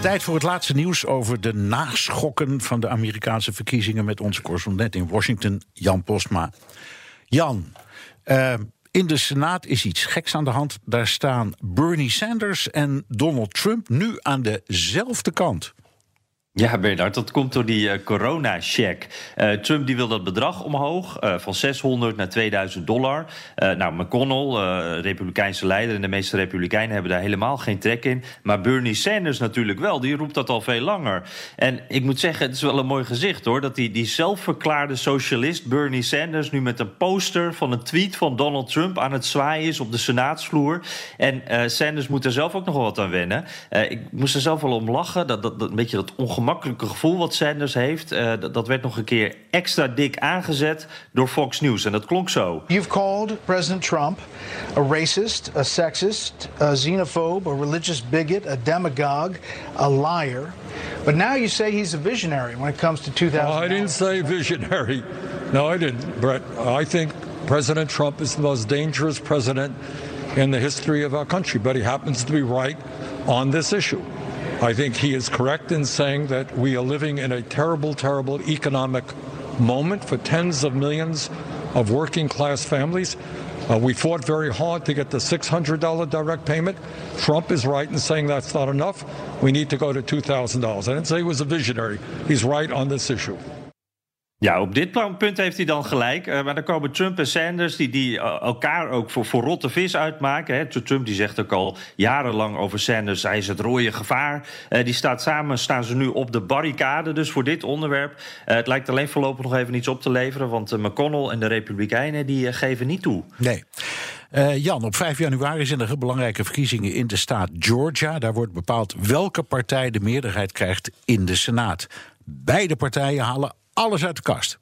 Tijd voor het laatste nieuws over de naschokken van de Amerikaanse verkiezingen met onze correspondent in Washington, Jan Postma. Jan, uh, in de Senaat is iets geks aan de hand. Daar staan Bernie Sanders en Donald Trump nu aan dezelfde kant. Ja, Bernard, dat komt door die uh, corona-check. Uh, Trump die wil dat bedrag omhoog, uh, van 600 naar 2000 dollar. nou, McConnell, republikeinse leider en de meeste republikeinen hebben daar helemaal geen trek in. Maar Bernie Sanders natuurlijk wel, die roept dat al veel langer. En ik moet zeggen, het is wel een mooi gezicht hoor, dat die, die zelfverklaarde socialist Bernie Sanders nu met een poster van een tweet van Donald Trump aan het zwaaien is op de senaatsvloer. En Sanders moet er zelf ook nog wel wat aan wennen. ik moest er zelf wel om lachen, dat, dat, dat een beetje dat ongemakkelijk ongemakkelijke gevoel wat Sanders heeft, uh, dat werd nog een keer extra dik aangezet door Fox News. En dat klonk zo. You've called President Trump a racist, a sexist, a xenophobe, a religious bigot, a demagogue, a liar. But now you say he's a visionary when it comes to 2000. Oh, I didn't say visionary. No, I didn't, Brett. I think President Trump is the most dangerous president in the history of our country, but he happens to be right on this issue. I think he is correct in saying that we are living in a terrible, terrible economic moment for tens of millions of working class families. Uh, we fought very hard to get the $600 direct payment. Trump is right in saying that's not enough. We need to go to $2,000. I didn't say he was a visionary. He's right on this issue. Ja, op dit punt heeft hij dan gelijk. Uh, maar dan komen Trump en Sanders die, die uh, elkaar ook voor, voor rotte vis uitmaken. Hè. Trump die zegt ook al jarenlang over Sanders, hij is het rode gevaar. Uh, die staat samen, staan ze nu op de barricade dus voor dit onderwerp. het lijkt alleen voorlopig nog even niets op te leveren... want McConnell en de Republikeinen die geven niet toe. Nee. Jan, op 5 januari zijn er belangrijke verkiezingen in de staat Georgia. Daar wordt bepaald welke partij de meerderheid krijgt in de Senaat. Beide partijen halen alles uit de kast.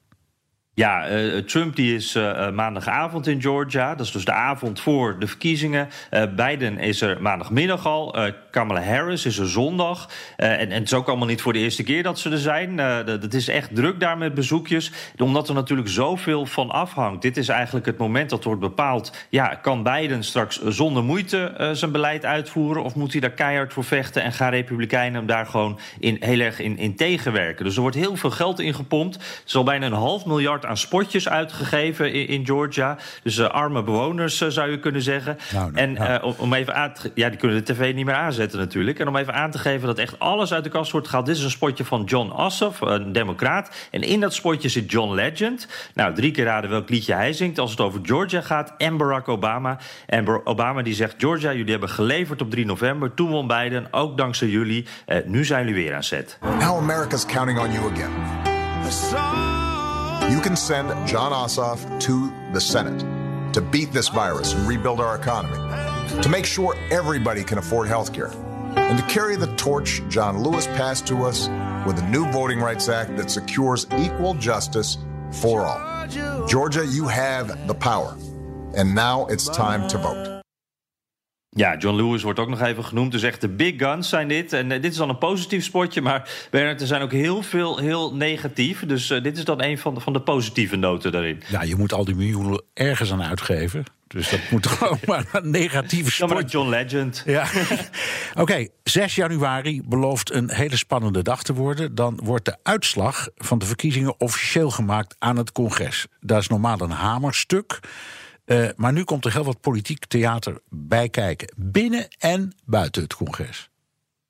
Ja, uh, Trump die is uh, maandagavond in Georgia. Dat is dus de avond voor de verkiezingen. Biden is er maandagmiddag al. Kamala Harris is er zondag. En, en, het is ook allemaal niet voor de eerste keer dat ze er zijn. Het is echt druk daar met bezoekjes. Omdat er natuurlijk zoveel van afhangt. Dit is eigenlijk het moment dat wordt bepaald. Ja, kan Biden straks zonder moeite zijn beleid uitvoeren? Of moet hij daar keihard voor vechten? En gaan Republikeinen hem daar gewoon in, heel erg in, in tegenwerken? Dus er wordt heel veel geld ingepompt. Er is al bijna een half miljard aan spotjes uitgegeven in, in Georgia. Dus uh, arme bewoners uh, zou je kunnen zeggen. Nou, nou, en nou. Uh, om even aan te, ja, die kunnen de tv niet meer aanzetten natuurlijk. En om even aan te geven dat echt alles uit de kast wordt gehaald. Dit is een spotje van John Ossoff, een democraat. En in dat spotje zit John Legend. Nou, drie keer raden welk liedje hij zingt als het over Georgia gaat. En Barack Obama. En Obama die zegt, Georgia, jullie hebben geleverd op 3 november. Toen won Biden, ook dankzij jullie. nu zijn jullie weer aan zet. Now America's counting on you again. You can send John Ossoff to the Senate to beat this virus and rebuild our economy, to make sure everybody can afford health care, and to carry the torch John Lewis passed to us with a new Voting Rights Act that secures equal justice for all. Georgia, you have the power, and now it's time to vote. Ja, John Lewis wordt ook nog even genoemd. Dus echt de big guns zijn dit. En uh, dit is dan een positief spotje. Maar Bernard, er zijn ook heel veel heel negatief. Dus uh, dit is dan een van de, van de positieve noten daarin. Ja, je moet al die miljoenen ergens aan uitgeven. Dus dat moet gewoon maar een negatieve spotje. Ja, John Legend. Ja. Oké, okay, 6 januari belooft een hele spannende dag te worden. Dan wordt de uitslag van de verkiezingen officieel gemaakt aan het congres. Dat is normaal een hamerstuk. Uh, maar nu komt er heel wat politiek theater bij kijken. Binnen en buiten het congres.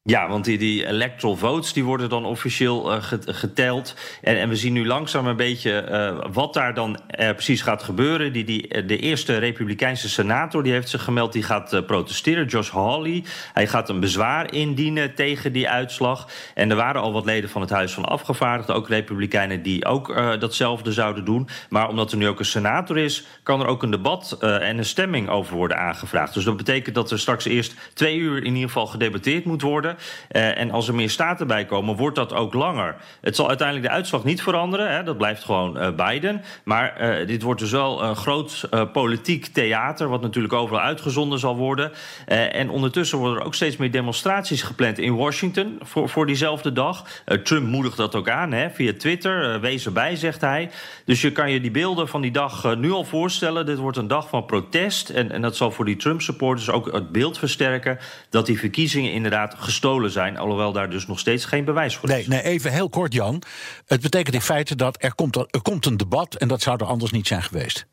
Ja, want die, die electoral votes die worden dan officieel uh, geteld. En, en we zien nu langzaam een beetje uh, wat daar dan uh, precies gaat gebeuren. Die, die, de eerste Republikeinse senator die heeft zich gemeld, die gaat protesteren. Josh Hawley. Hij gaat een bezwaar indienen tegen die uitslag. En er waren al wat leden van het Huis van Afgevaardigden, ook Republikeinen, die ook datzelfde zouden doen. Maar omdat er nu ook een senator is, kan er ook een debat en een stemming over worden aangevraagd. Dus dat betekent dat er straks eerst twee uur in ieder geval gedebatteerd moet worden. Uh, en als er meer staten bij komen, wordt dat ook langer. Het zal uiteindelijk de uitslag niet veranderen. Hè, dat blijft gewoon uh, Biden. Maar uh, dit wordt dus wel een groot politiek theater, wat natuurlijk overal uitgezonden zal worden. en ondertussen worden er ook steeds meer demonstraties gepland in Washington voor, voor diezelfde dag. Trump moedigt dat ook aan hè, via Twitter. wees erbij, zegt hij. Dus je kan je die beelden van die dag nu al voorstellen. Dit wordt een dag van protest. En, en dat zal voor die Trump-supporters ook het beeld versterken dat die verkiezingen inderdaad gestolen zijn. Alhoewel daar dus nog steeds geen bewijs voor is. Nee, nee even heel kort, Jan. Het betekent in feite dat er komt, er komt een debat en dat zou er anders niet zijn geweest.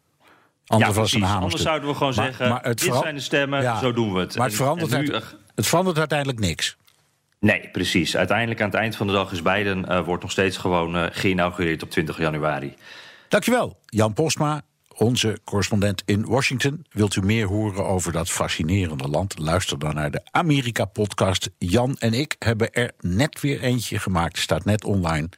Anders, ja, was een anders zouden we gewoon zeggen: maar dit zijn de stemmen, zo doen we het. Maar het verandert, nu, het verandert uiteindelijk niks. Nee, precies. Uiteindelijk aan het eind van de dag is Biden uh, wordt nog steeds gewoon uh, geïnaugureerd op 20 januari. Dankjewel, Jan Postma, onze correspondent in Washington. Wilt u meer horen over dat fascinerende land? Luister dan naar de Amerika-podcast. Jan en ik hebben er net weer eentje gemaakt. Staat net online.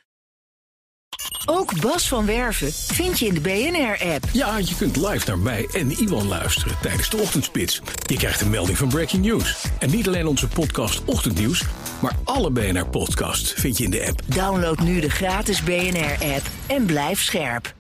Ook Bas van Werven vind je in de BNR-app. Ja, je kunt live naar mij en Iwan luisteren tijdens de ochtendspits. Je krijgt een melding van Breaking News. En niet alleen onze podcast Ochtendnieuws, maar alle BNR-podcasts vind je in de app. Download nu de gratis BNR-app en blijf scherp.